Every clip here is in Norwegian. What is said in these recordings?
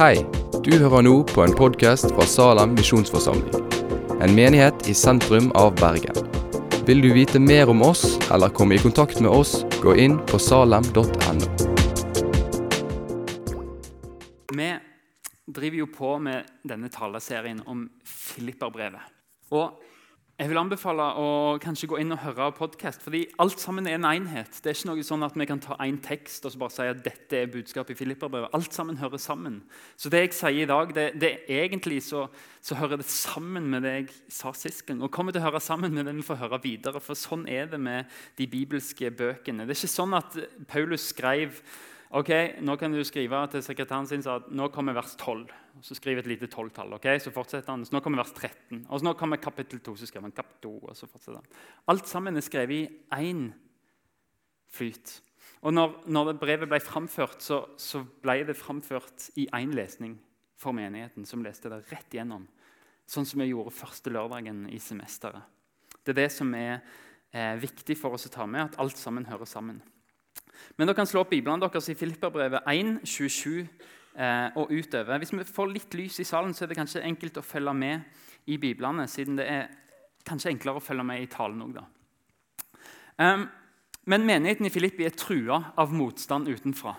Hei, du hører nå på en podkast fra Salem misjonsforsamling. En menighet i sentrum av Bergen. Vil du vite mer om oss eller komme i kontakt med oss, gå inn på salem.no. Vi driver jo på med denne taleserien om Filipperbrevet. Og jeg vil anbefale å kanskje gå inn og høre podkast, fordi alt sammen er en enhet. Det er ikke noe sånn at vi kan ta én tekst og så bare si at dette er budskapet i Filipperbrevet. Alt sammen hører sammen. Så det jeg sier i dag, det, det Egentlig så, så, hører det sammen med det jeg sa sist gang. Og kommer til å høre sammen med det vi får høre videre. For sånn er det med de bibelske bøkene. Det er ikke sånn at Paulus skrev ok, nå kan du skrive til sekretæren sin at nå kommer vers 12 så skriver et lite tolvtall. Okay? Så fortsetter han, så nå kommer vers 13. Og så nå kommer kapittel 2, så skriver han kapittel 2, og så fortsetter han. Alt sammen er skrevet i én flyt. Og når, når brevet ble framført, så, så, ble det framført i én lesning for menigheten, som leste det rett igjennom. Sånn som vi gjorde første lørdagen i semesteret. Det er det som er eh, viktig for oss å ta med, at alt sammen hører sammen. Men dere kan slå opp Bibelen deres i Filipperbrevet 1, 27 eh, og utover. Hvis vi får litt lys i salen, så er det kanskje enkelt å følge med i Biblene, siden det er kanskje enklere å følge med i talen òg. Um, men menigheten i Filippi er trua av motstand utenfra.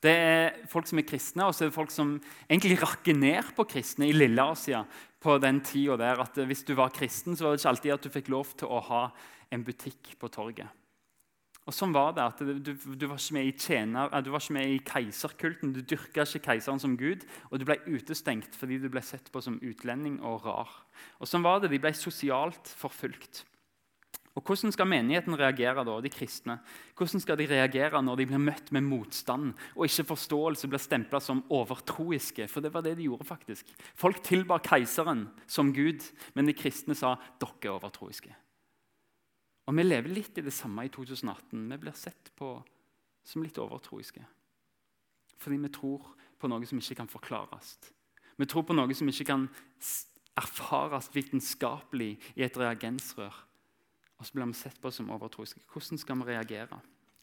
Det er folk som er kristne, og så er det folk som egentlig rakker ned på kristne i Lille-Asia på den tida der at hvis du var kristen, så var det ikke alltid at du fikk lov til å ha en butikk på torget. Og sånn var det. at Du, du, var tjener, du var ikke med i keiserkulten. Du dyrka ikke keiseren som gud, og du ble utestengt fordi du ble sett på som utlending og rar. Og sånn var det. De ble sosialt forfulgt. Og Hvordan skal menigheten reagere da, de kristne? Hvordan skal de reagere når de blir møtt med motstand og ikke forståelse blir stempla som overtroiske? For det var det de gjorde. faktisk. Folk tilbar keiseren som gud, men de kristne sa dere er overtroiske. Og Vi lever litt i det samme i 2018. Vi blir sett på som litt overtroiske. Fordi vi tror på noe som ikke kan forklares. Vi tror på noe som ikke kan erfares vitenskapelig i et reagensrør. Og så blir vi sett på som overtroiske. Hvordan skal vi reagere?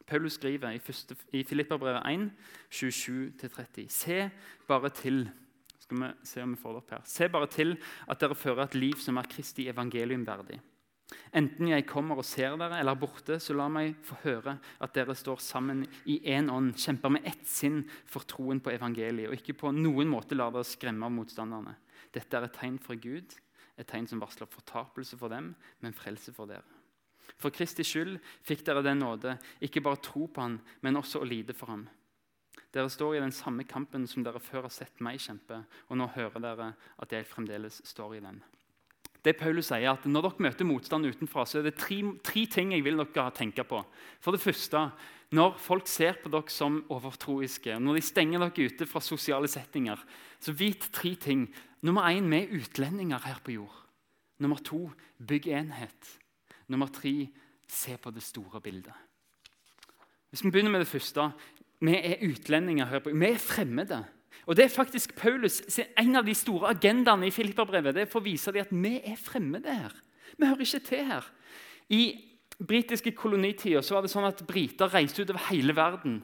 Paulus skriver i, første, i Filipperbrevet 1, 27-30.: Se bare til skal vi se om vi får det opp her. Se bare til at dere fører et liv som er Kristi evangelium verdig Enten jeg kommer og ser dere, eller er borte, så la meg få høre at dere står sammen i én ånd, kjemper med ett sinn for troen på evangeliet, og ikke på noen måte lar dere skremme av motstanderne. Dette er et tegn fra Gud, et tegn som varsler fortapelse for dem, men frelse for dere. For Kristi skyld fikk dere den nåde, ikke bare tro på han, men også å lide for ham. Dere står i den samme kampen som dere før har sett meg kjempe, og nå hører dere at jeg fremdeles står i den det Paulus sier at Når dere møter motstand utenfra, så er det tre, tre ting jeg vil dere tenke på. For det første, Når folk ser på dere som overtroiske, når de stenger dere ute fra sosiale settinger, så vit tre ting. Nummer én, vi er utlendinger her på jord. Nummer to, bygg enhet. Nummer tre, se på det store bildet. Hvis vi begynner med det første Vi er utlendinger her på jord. Vi er fremmede. Og det er faktisk Paulus, En av de store agendaene i Filipperbrevet det er for å vise dem at vi er fremmede her. Vi hører ikke til her. I britiske kolonitider så var det sånn at briter reiste utover hele verden.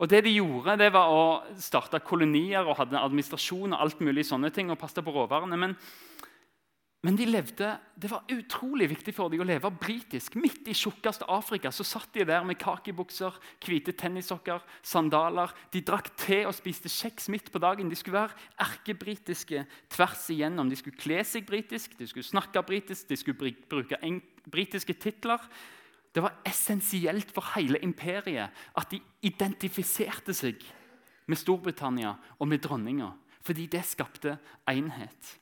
Og det de gjorde, det var å starte kolonier og hadde administrasjon og alt mulig sånne ting, og passe på råvarene. Men men de levde, det var utrolig viktig for dem å leve britisk. Midt i tjukkeste Afrika så satt de der med kakebukser, hvite tennissokker, sandaler. De drakk te og spiste kjeks midt på dagen. De skulle være erkebritiske tvers igjennom. De skulle kle seg britisk, de skulle snakke britisk, de skulle bruke britiske titler. Det var essensielt for hele imperiet at de identifiserte seg med Storbritannia og med dronninga, fordi det skapte enhet.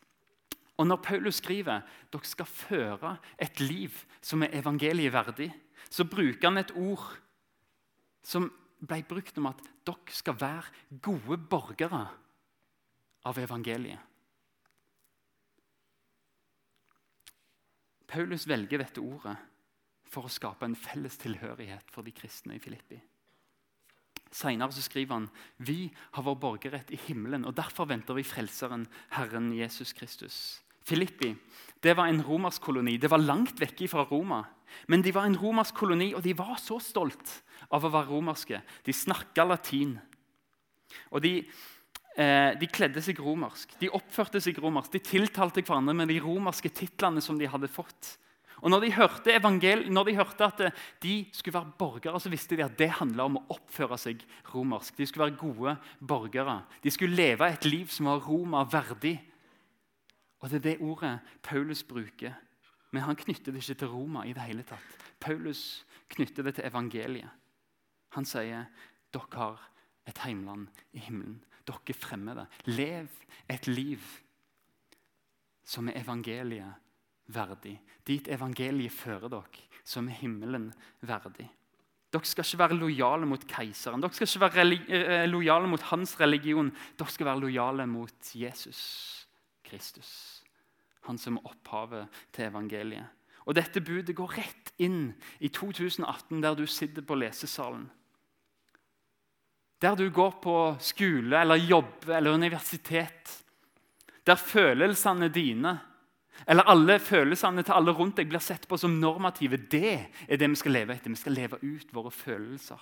Og når Paulus skriver dere skal føre et liv som er evangeliet verdig, så bruker han et ord som ble brukt om at dere skal være gode borgere av evangeliet. Paulus velger dette ordet for å skape en felles tilhørighet for de kristne i Filippi. Senere så skriver han vi har vår borgerrett i himmelen, og derfor venter vi Frelseren, Herren Jesus Kristus. Filippi det var en romersk koloni. Det var langt vekke fra Roma. Men de var en romersk koloni, og de var så stolt av å være romerske. De snakka latin. Og de, eh, de kledde seg romersk. De oppførte seg romersk. De tiltalte hverandre med de romerske titlene som de hadde fått. Og når de, hørte når de hørte at eh, de skulle være borgere, så visste de at det handla om å oppføre seg romersk. De skulle være gode borgere. De skulle leve et liv som var Roma verdig. Og Det er det ordet Paulus bruker. Men han knytter det ikke til Roma i det hele tatt. Paulus knytter det til evangeliet. Han sier dere har et heimland i himmelen. Dere fremmer det. Lev et liv som er evangeliet verdig. Dit evangeliet fører dere, som er himmelen verdig. Dere skal ikke være lojale mot keiseren, dere skal ikke være eh, lojale mot hans religion. Dere skal være lojale mot Jesus Kristus, han som er opphavet til evangeliet. Og Dette budet går rett inn i 2018, der du sitter på lesesalen. Der du går på skole eller jobb eller universitet. Der følelsene dine eller alle følelsene til alle rundt deg blir sett på som normative. Det er det vi skal leve etter. Vi skal leve ut våre følelser.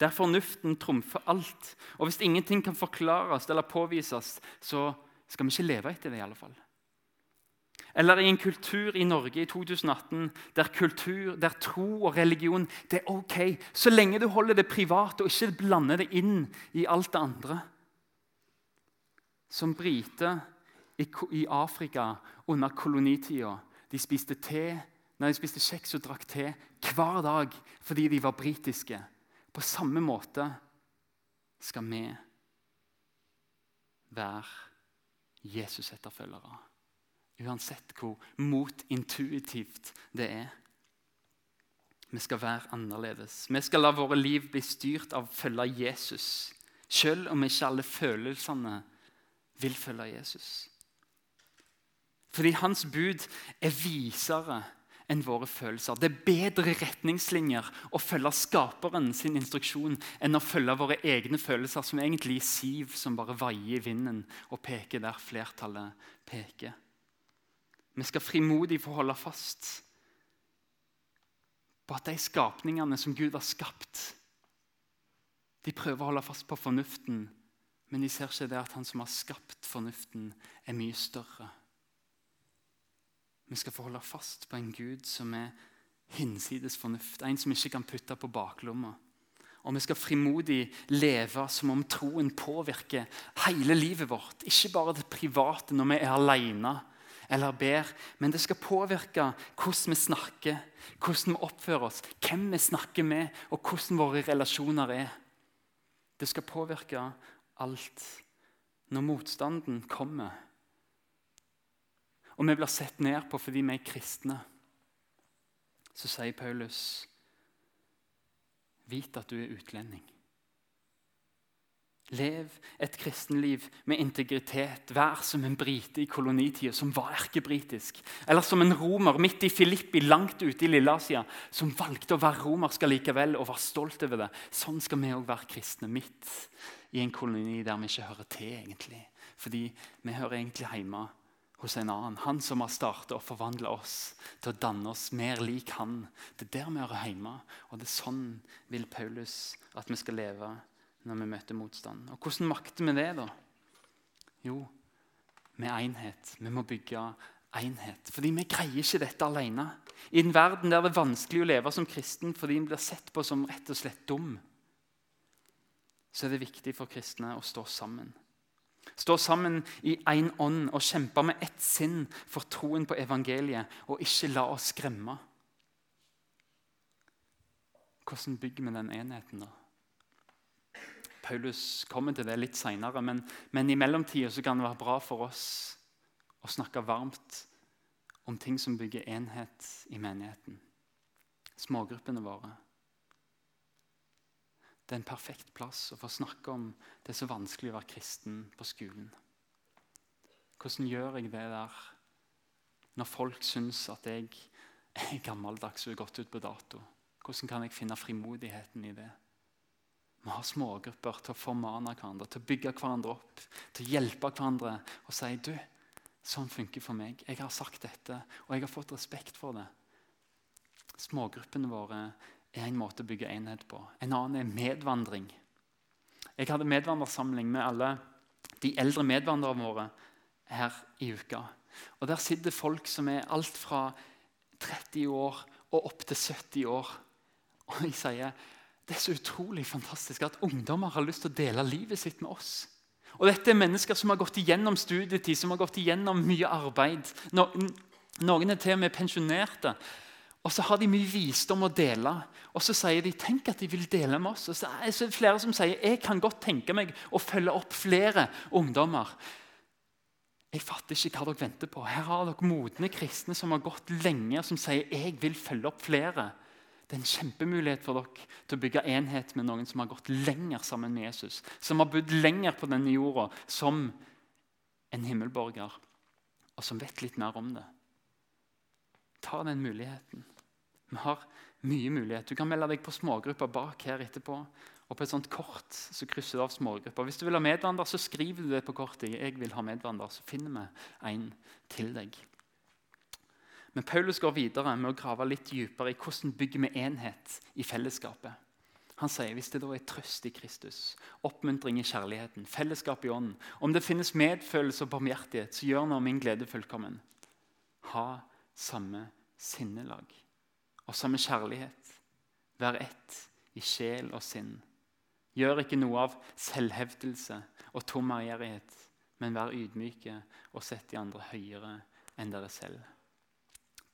Der fornuften trumfer alt. Og hvis ingenting kan forklares eller påvises, så skal vi ikke leve etter det. i alle fall. Eller i en kultur i Norge i 2018 der kultur, der tro og religion det er ok, så lenge du holder det privat og ikke blander det inn i alt det andre. Som brite i Afrika under kolonitida. De spiste te, nei, de spiste kjeks og drakk te hver dag fordi de var britiske. På samme måte skal vi være Jesus-etterfølgere. Uansett hvor motintuitivt det er. Vi skal være annerledes. Vi skal la våre liv bli styrt av å følge Jesus, selv om ikke alle følelsene vil følge Jesus. Fordi hans bud er visere enn våre følelser. Det er bedre retningslinjer å følge skaperen sin instruksjon enn å følge våre egne følelser, som egentlig er siv som bare vaier i vinden og peker der flertallet peker. Vi skal frimodig få holde fast på at de skapningene som Gud har skapt, de prøver å holde fast på fornuften, men de ser ikke det at han som har skapt fornuften, er mye større vi skal få holde fast på en Gud som er hinsides fornuft, en som ikke kan putte på baklomma. Og vi skal frimodig leve som om troen påvirker hele livet vårt. Ikke bare det private når vi er alene eller ber, men det skal påvirke hvordan vi snakker, hvordan vi oppfører oss, hvem vi snakker med, og hvordan våre relasjoner er. Det skal påvirke alt. Når motstanden kommer, og vi blir sett ned på fordi vi er kristne, så sier Paulus Vit at du er utlending. Lev et kristenliv med integritet. Vær som en brite i kolonitida som var erkebritisk. Eller som en romer midt i Filippi, langt ute i Lilleasia, som valgte å være romersk likevel og var stolt over det. Sånn skal vi òg være kristne, midt i en koloni der vi ikke hører til. egentlig. Fordi vi hører egentlig hjemme hos en annen. Han som har startet å forvandle oss til å danne oss mer lik han. Det er der vi hører hjemme. Og det er sånn vil Paulus at vi skal leve når vi møter motstand. Og Hvordan makter vi det, da? Jo, med enhet. Vi må bygge enhet. Fordi vi greier ikke dette alene. I en verden der det er vanskelig å leve som kristen fordi en blir sett på som rett og slett dum, så er det viktig for kristne å stå sammen. Stå sammen i én ånd og kjempe med ett sinn for troen på evangeliet, og ikke la oss skremme. Hvordan bygger vi den enheten, da? Paulus kommer til det litt seinere, men, men, i mellomtida kan det være bra for oss å snakke varmt om ting som bygger enhet i menigheten. Smågruppene våre. Det er en perfekt plass å få snakke om det er så vanskelig å være kristen på skolen. Hvordan gjør jeg det der når folk syns at jeg er gammeldags og er gått ut på dato? Hvordan kan jeg finne frimodigheten i det? Vi har smågrupper til å formane hverandre, til å bygge hverandre opp, til å hjelpe hverandre og si du, sånn funker for meg. Jeg har sagt dette, og jeg har fått respekt for det. Smågruppene våre er en måte å bygge enhet på. En annen er medvandring. Jeg hadde medvandrersamling med alle de eldre medvandrerne våre her i uka. Og Der sitter folk som er alt fra 30 år og opp til 70 år. Og jeg sier det er så utrolig fantastisk at ungdommer har lyst til å dele livet sitt med oss. Og Dette er mennesker som har gått igjennom studietid, som har gått igjennom mye arbeid. Noen er til og med pensjonerte. Og så har de mye visdom å dele. Og så sier de tenk at de vil dele med oss. Og så er det flere som sier jeg kan godt tenke meg å følge opp flere ungdommer. Jeg fatter ikke hva dere venter på. Her har dere modne kristne som har gått lenge, som sier jeg vil følge opp flere. Det er en kjempemulighet for dere til å bygge enhet med noen som har gått lenger sammen med Jesus. Som har bodd lenger på denne jorda som en himmelborger, og som vet litt mer om det. Ta den muligheten. Vi har mye mulighet. Du kan melde deg på smågrupper bak her etterpå. Og på et sånt kort så krysser du av smågrupper. Hvis du vil ha medvandrer, så skriver du det på kortet. Jeg vil ha medvandrer, Så finner vi en til deg. Men Paulus går videre med å grave litt dypere i hvordan bygger vi enhet i fellesskapet. Han sier hvis det da er trøst i Kristus, oppmuntring i kjærligheten, fellesskap i ånden Om det finnes medfølelse og barmhjertighet, så gjør nå min glede fullkommen. Ha samme sinnelag og samme kjærlighet. Vær ett i sjel og sinn. Gjør ikke noe av selvhevdelse og tom ærgjerrighet, men vær ydmyke og sett de andre høyere enn dere selv.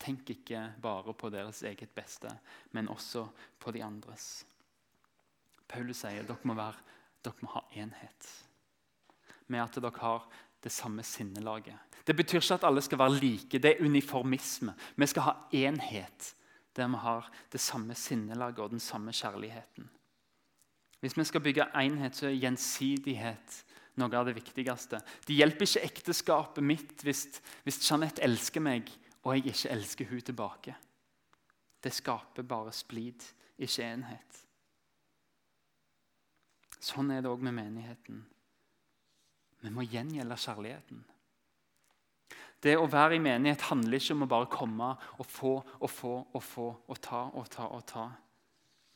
Tenk ikke bare på deres eget beste, men også på de andres. Paulus sier dere må, være, dere må ha enhet. Med at dere har det samme sinnelaget. Det betyr ikke at alle skal være like. Det er uniformisme. Vi skal ha enhet der vi har det samme sinnelaget og den samme kjærligheten. Hvis vi skal bygge enhet, så er gjensidighet noe av det viktigste. Det hjelper ikke ekteskapet mitt hvis, hvis Jeanette elsker meg og jeg ikke elsker hun tilbake. Det skaper bare splid, ikke enhet. Sånn er det òg med menigheten. Vi må gjengjelde kjærligheten. Det å være i menighet handler ikke om å bare komme og få og få og få og ta og ta og ta.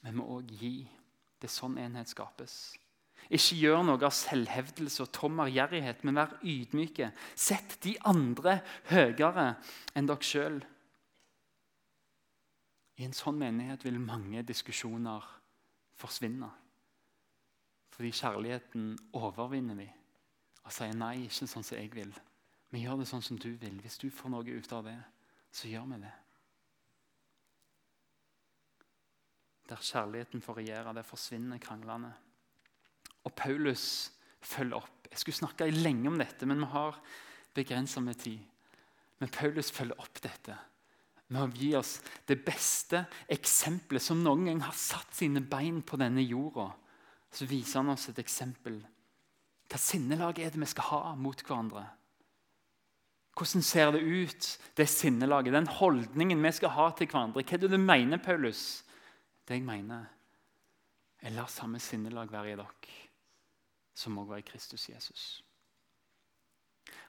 Vi må òg gi. Det er sånn enhet skapes. Ikke gjør noe av selvhevdelse og tom ærgjerrighet, men vær ydmyke. Sett de andre høyere enn dere sjøl. I en sånn menighet vil mange diskusjoner forsvinne. Fordi kjærligheten overvinner vi og sier nei, ikke sånn som jeg vil. Vi gjør det sånn som du vil. Hvis du får noe ut av det, så gjør vi det. Der kjærligheten får regjere, der forsvinner kranglene. Og Paulus følger opp. Jeg skulle snakke lenge om dette, men vi har begrensa med tid. Men Paulus følger opp dette med å gi oss det beste eksempelet som noen gang har satt sine bein på denne jorda. Så viser han oss et eksempel. Hva sinnelag er det vi skal ha mot hverandre? Hvordan ser det ut, det sinnelaget, den holdningen vi skal ha til hverandre? Hva er det du mener, Paulus? Det jeg mener, er la samme sinnelag være i dere som også var i Kristus Jesus.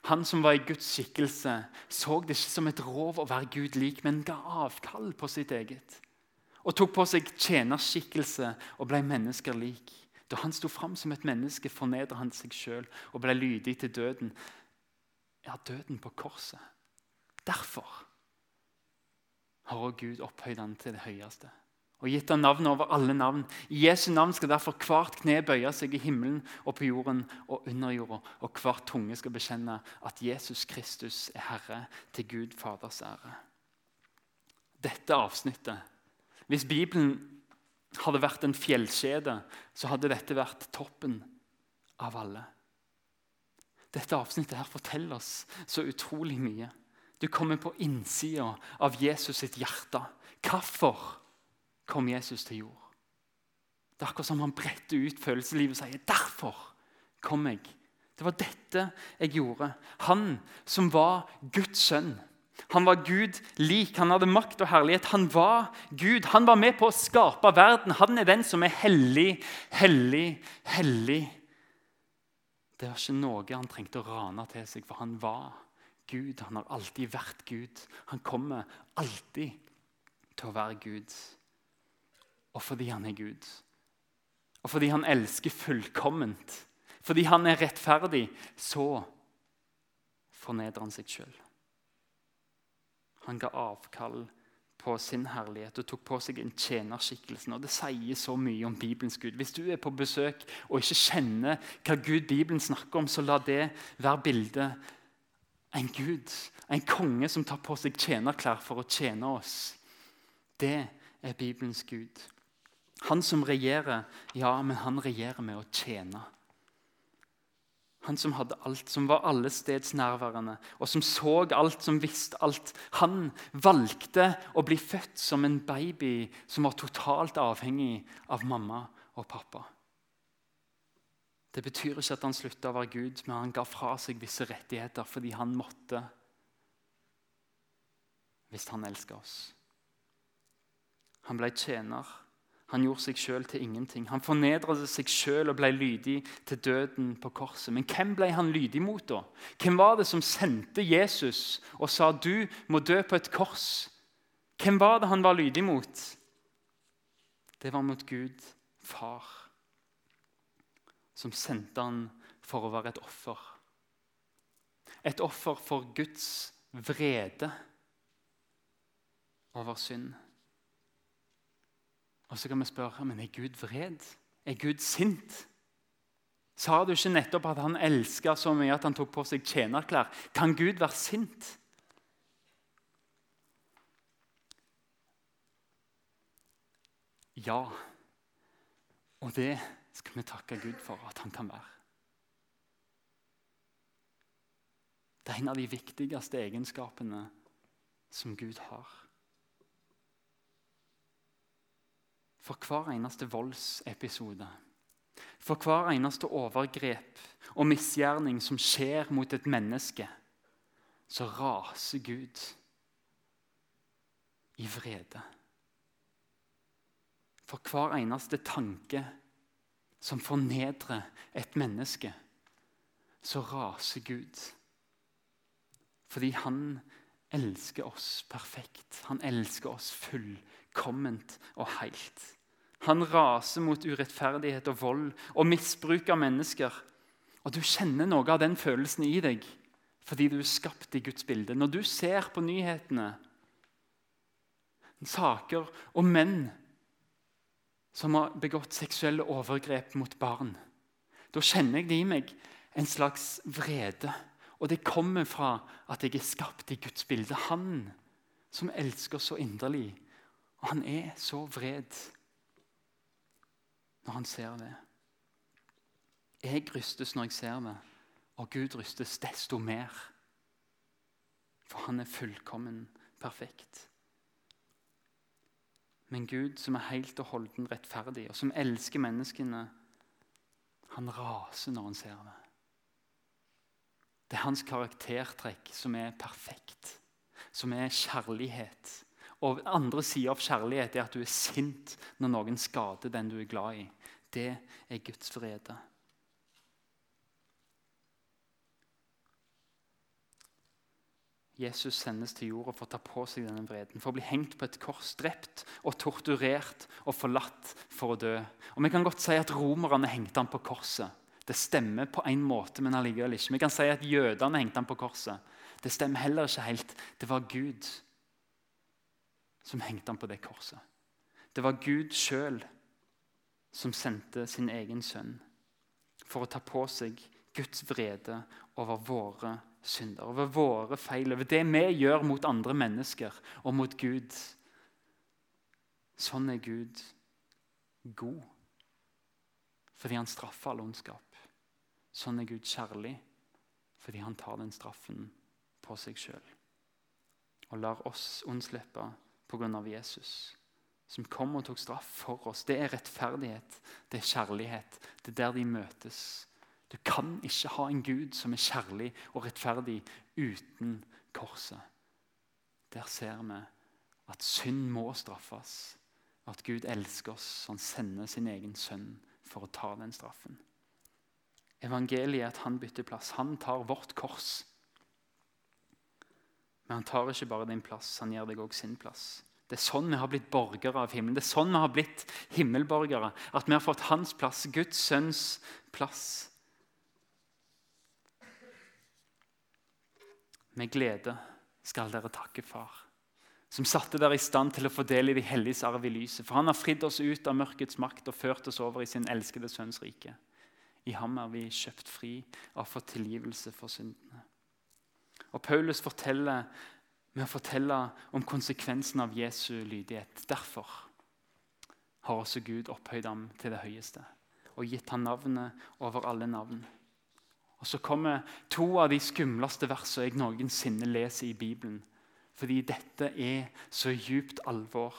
Han som var i Guds skikkelse, så det ikke som et rov å være Gud lik, men ga avkall på sitt eget. Og tok på seg tjenerskikkelse og ble mennesker lik. Da han sto fram som et menneske, fornedret han seg sjøl og ble lydig til døden ja, døden på korset. Derfor har også Gud opphøyd han til det høyeste og gitt ham navnet over alle navn. I Jesu navn skal derfor hvert kne bøye seg i himmelen og på jorden og under jorda, og hver tunge skal bekjenne at Jesus Kristus er Herre, til Gud Faders ære. Dette avsnittet Hvis Bibelen hadde vært en fjellkjede, så hadde dette vært toppen av alle. Dette avsnittet her forteller oss så utrolig mye. Du kommer på innsida av Jesus sitt hjerte. Hvorfor kom Jesus til jord? Det er akkurat som han bretter ut følelseslivet og sier 'Derfor kom jeg'. Det var dette jeg gjorde. Han som var Guds sønn. Han var Gud lik. Han hadde makt og herlighet. Han var Gud. Han var med på å skape verden. Han er den som er hellig, hellig, hellig. Det var ikke noe han trengte å rane til seg, for han var Gud. Han har alltid vært Gud. Han kommer alltid til å være Gud. Og fordi han er Gud, og fordi han elsker fullkomment, fordi han er rettferdig, så fornedrer han seg sjøl. Han ga avkall på sin herlighet og tok på seg en tjenerskikkelse. Og Det sier så mye om Bibelens Gud. Hvis du er på besøk og ikke kjenner hva Gud Bibelen snakker om, så la det være bildet. En Gud, en konge som tar på seg tjenerklær for å tjene oss. Det er Bibelens Gud. Han som regjerer, ja, men han regjerer med å tjene. Han som hadde alt, som var allestedsnærværende, og som så alt, som visste alt. Han valgte å bli født som en baby som var totalt avhengig av mamma og pappa. Det betyr ikke at han slutta å være Gud, men han ga fra seg visse rettigheter fordi han måtte. Hvis han elska oss. Han ble tjener han gjorde seg sjøl til ingenting. Han fornedret seg sjøl og ble lydig til døden på korset. Men hvem ble han lydig mot, da? Hvem var det som sendte Jesus og sa du må dø på et kors? Hvem var det han var lydig mot? Det var mot Gud, far, som sendte han for å være et offer. Et offer for Guds vrede over synd. Og så kan vi spørre men er Gud vred. Er Gud sint? Sa du ikke nettopp at han elska så mye at han tok på seg tjenerklær? Kan Gud være sint? Ja. Og det skal vi takke Gud for at han kan være. Det er en av de viktigste egenskapene som Gud har. For hver eneste voldsepisode. For hver eneste overgrep og misgjerning som skjer mot et menneske, så raser Gud i vrede. For hver eneste tanke som fornedrer et menneske, så raser Gud. Fordi han elsker oss perfekt. Han elsker oss fullkomment og helt. Han raser mot urettferdighet og vold og misbruk av mennesker. Og du kjenner noe av den følelsen i deg fordi du er skapt i Guds bilde. Når du ser på nyhetene saker og menn som har begått seksuelle overgrep mot barn, da kjenner jeg det i meg en slags vrede. Og det kommer fra at jeg er skapt i Guds bilde. Han som elsker så inderlig. Og han er så vred når han ser det. Jeg rystes når jeg ser det, og Gud rystes desto mer. For han er fullkommen perfekt. Men Gud, som er helt og holden rettferdig, og som elsker menneskene, han raser når han ser det. Det er hans karaktertrekk som er perfekt, som er kjærlighet. Og andre sida av kjærlighet er at du er sint når noen skader den du er glad i. Det er Guds vrede. Jesus sendes til jorda for å ta på seg denne vreden, for å bli hengt på et kors, drept og torturert og forlatt for å dø. Og Vi kan godt si at romerne hengte ham på korset. Det stemmer på en måte, men allikevel ikke. Vi kan si at jødene hengte ham på korset. Det stemmer heller ikke helt. Det var Gud som hengte ham på det korset. Det var Gud sjøl som sendte sin egen sønn for å ta på seg Guds vrede over våre synder, over våre feil, over det vi gjør mot andre mennesker og mot Gud. Sånn er Gud god, fordi han straffer all ondskap. Sånn er Gud kjærlig, fordi han tar den straffen på seg sjøl og lar oss unnslippe pga. Jesus som kom og tok straff for oss. Det er rettferdighet, det er kjærlighet. Det er der de møtes. Du kan ikke ha en Gud som er kjærlig og rettferdig uten korset. Der ser vi at synd må straffes, at Gud elsker oss. Han sender sin egen sønn for å ta den straffen. Evangeliet er at han bytter plass. Han tar vårt kors. Men han tar ikke bare din plass, han gir deg òg sin plass. Det er sånn vi har blitt borgere av himmelen. Det er sånn vi har blitt himmelborgere. At vi har fått hans plass, Guds sønns plass. Med glede skal dere takke Far, som satte dere i stand til å få del i de helliges arv i lyset. For han har fridd oss ut av mørkets makt og ført oss over i sin elskede sønns rike. I ham er vi kjøpt fri og har fått tilgivelse for syndene. Og Paulus forteller med å fortelle om konsekvensen av Jesu lydighet. Derfor har også Gud opphøyd ham til det høyeste og gitt ham navnet over alle navn. Og Så kommer to av de skumleste versene jeg noensinne leser i Bibelen. Fordi dette er så djupt alvor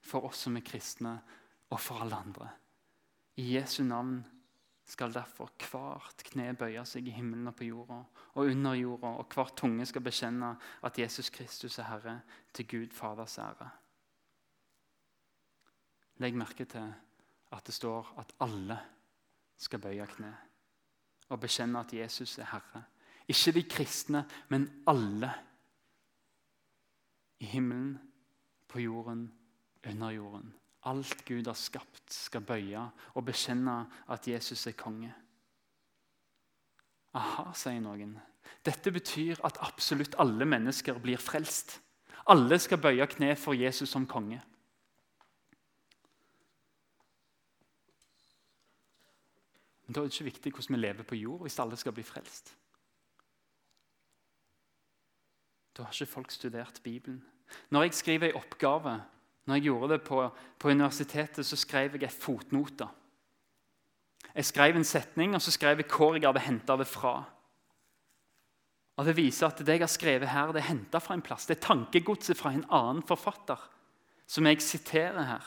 for oss som er kristne, og for alle andre. I Jesu navn skal derfor hvert kne bøye seg i himmelen og på jorda og under jorda, og hver tunge skal bekjenne at Jesus Kristus er Herre, til Gud Faders ære. Legg merke til at det står at alle skal bøye kne og bekjenne at Jesus er Herre. Ikke de kristne, men alle. I himmelen, på jorden, under jorden. Alt Gud har skapt, skal bøye og bekjenne at Jesus er konge. Aha, sier noen. Dette betyr at absolutt alle mennesker blir frelst. Alle skal bøye kne for Jesus som konge. Men Da er det ikke viktig hvordan vi lever på jord hvis alle skal bli frelst. Da har ikke folk studert Bibelen. Når jeg skriver en oppgave når jeg gjorde det på, på universitetet, så skrev jeg en fotnote. Jeg skrev en setning, og så skrev jeg hvor jeg hadde henta det fra. Og Det viser at det jeg har skrevet her, det er henta fra en plass. Det er tankegodset fra en annen forfatter som jeg siterer her.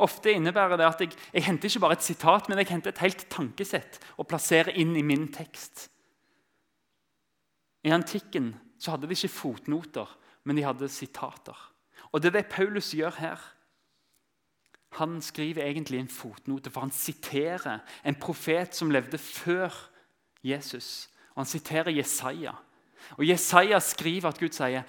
Ofte innebærer det at jeg, jeg henter ikke bare et sitat, men jeg henter et helt tankesett og plasserer inn i min tekst. I antikken så hadde de ikke fotnoter, men de hadde sitater. Og det er det Paulus gjør her. Han skriver egentlig en fotnote, for han siterer en profet som levde før Jesus. Og Han siterer Jesaja. Og Jesaja skriver at Gud sier,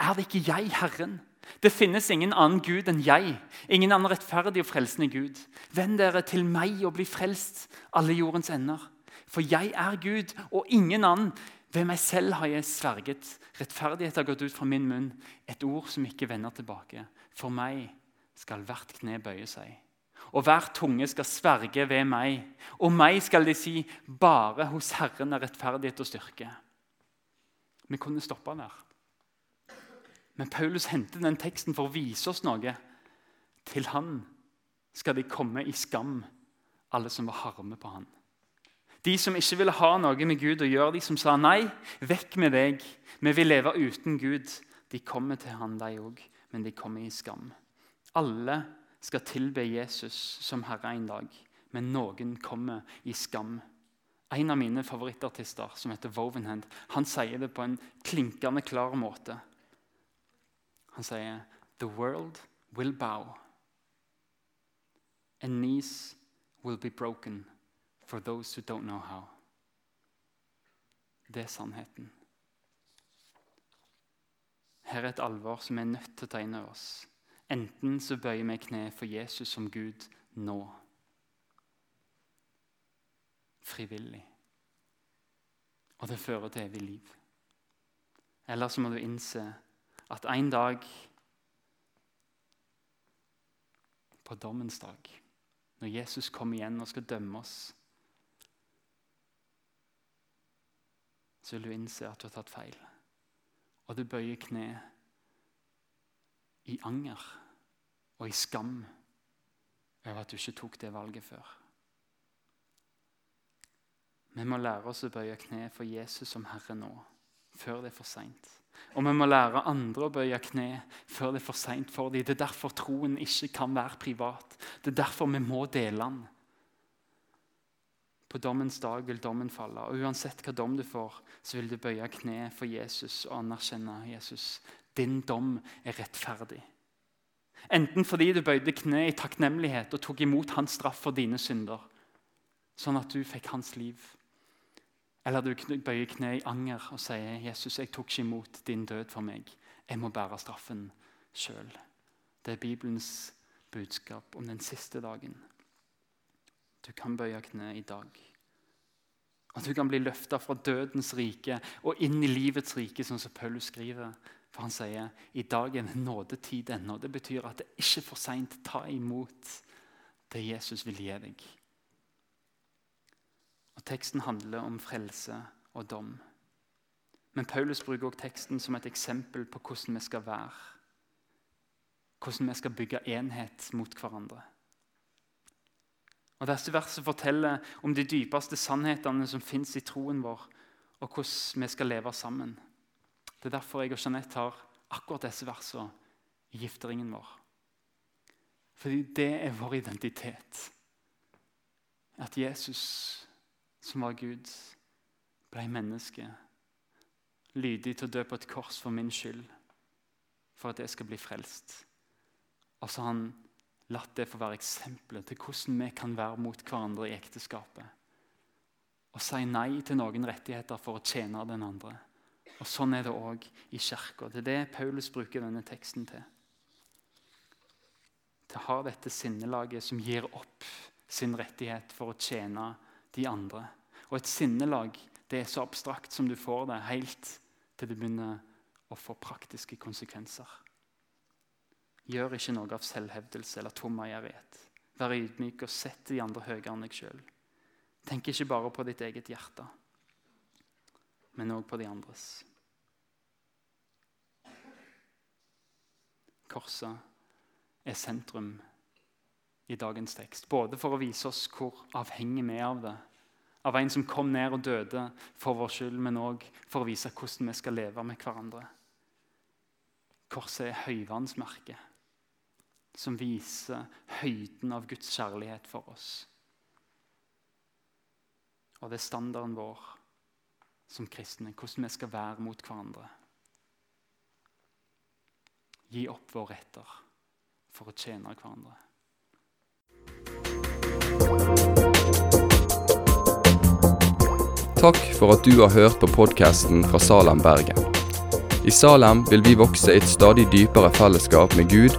'Er det ikke jeg, Herren?' Det finnes ingen annen Gud enn jeg, ingen annen rettferdig og frelsende Gud. Vend dere til meg og bli frelst, alle jordens ender. For jeg er Gud og ingen annen. Ved meg selv har jeg sverget. Rettferdighet har gått ut fra min munn. Et ord som ikke vender tilbake. For meg skal hvert kne bøye seg. Og hver tunge skal sverge ved meg. Og meg skal de si, bare hos Herren er rettferdighet og styrke. Vi kunne stoppa der. Men Paulus henter den teksten for å vise oss noe. Til han skal de komme i skam, alle som var harme på han. De som ikke ville ha noe med Gud å gjøre, de som sa nei, vekk med deg, vi vil leve uten Gud, de kommer til han, de òg, men de kommer i skam. Alle skal tilbe Jesus som Herre en dag, men noen kommer i skam. En av mine favorittartister, som heter Wovenhand, han sier det på en klinkende klar måte. Han sier The world will bow, and knees will be broken for those who don't know how. Det er sannheten. Her er et alvor som er nødt til å ta inn over oss. Enten så bøyer vi kne for Jesus som Gud nå. Frivillig. Og det fører til evig liv. Eller så må du innse at en dag på dommens dag, når Jesus kommer igjen og skal dømme oss så vil du innse at du har tatt feil. Og du bøyer kne i anger og i skam over at du ikke tok det valget før. Vi må lære oss å bøye kne for Jesus som Herre nå, før det er for seint. Og vi må lære andre å bøye kne før det er for seint for dem. Det er derfor troen ikke kan være privat. Det er derfor vi må dele den. På dommens dag vil dommen falle. Og Uansett hva dom du får, så vil du bøye kne for Jesus og anerkjenne Jesus. Din dom er rettferdig. Enten fordi du bøyde kne i takknemlighet og tok imot hans straff for dine synder, sånn at du fikk hans liv. Eller du bøyer kne i anger og sier, 'Jesus, jeg tok ikke imot din død for meg. Jeg må bære straffen sjøl. Det er Bibelens budskap om den siste dagen. Du kan bøye kne i dag. At du kan bli løfta fra dødens rike og inn i livets rike, sånn som Paulus skriver. For han sier i dag er det nådetid ennå. Det betyr at det er ikke for seint. Ta imot det Jesus vil gi deg. Og Teksten handler om frelse og dom. Men Paulus bruker også teksten som et eksempel på hvordan vi skal være. Hvordan vi skal bygge enhet mot hverandre. Og Disse versene forteller om de dypeste sannhetene som fins i troen vår, og hvordan vi skal leve sammen. Det er derfor jeg og Jeanette har akkurat disse versene i gifteringen vår. Fordi det er vår identitet. At Jesus, som var Gud, ble menneske. Lydig til å dø på et kors for min skyld, for at jeg skal bli frelst. Og så han latt det få være eksempelet til hvordan vi kan være mot hverandre i ekteskapet. Og si nei til noen rettigheter for å tjene den andre. Og Sånn er det òg i kirka. Det er det Paulus bruker denne teksten til. Til å ha dette sinnelaget som gir opp sin rettighet for å tjene de andre. Og et sinnelag det er så abstrakt som du får det, helt til det begynner å få praktiske konsekvenser. Gjør ikke noe av selvhevdelse eller tommeierighet. Vær ydmyk og sett de andre høyere enn deg sjøl. Tenk ikke bare på ditt eget hjerte, men òg på de andres. Korset er sentrum i dagens tekst. Både for å vise oss hvor avhengig vi er av det, av en som kom ned og døde for vår skyld, men òg for å vise hvordan vi skal leve med hverandre. Korset er høyvannsmerket som viser høyden av Guds kjærlighet for oss. Og det er standarden vår som kristne, hvordan vi skal være mot hverandre. Gi opp våre retter for å tjene hverandre. Takk for at du har hørt på podkasten fra Salem, Bergen. I Salem vil vi vokse i et stadig dypere fellesskap med Gud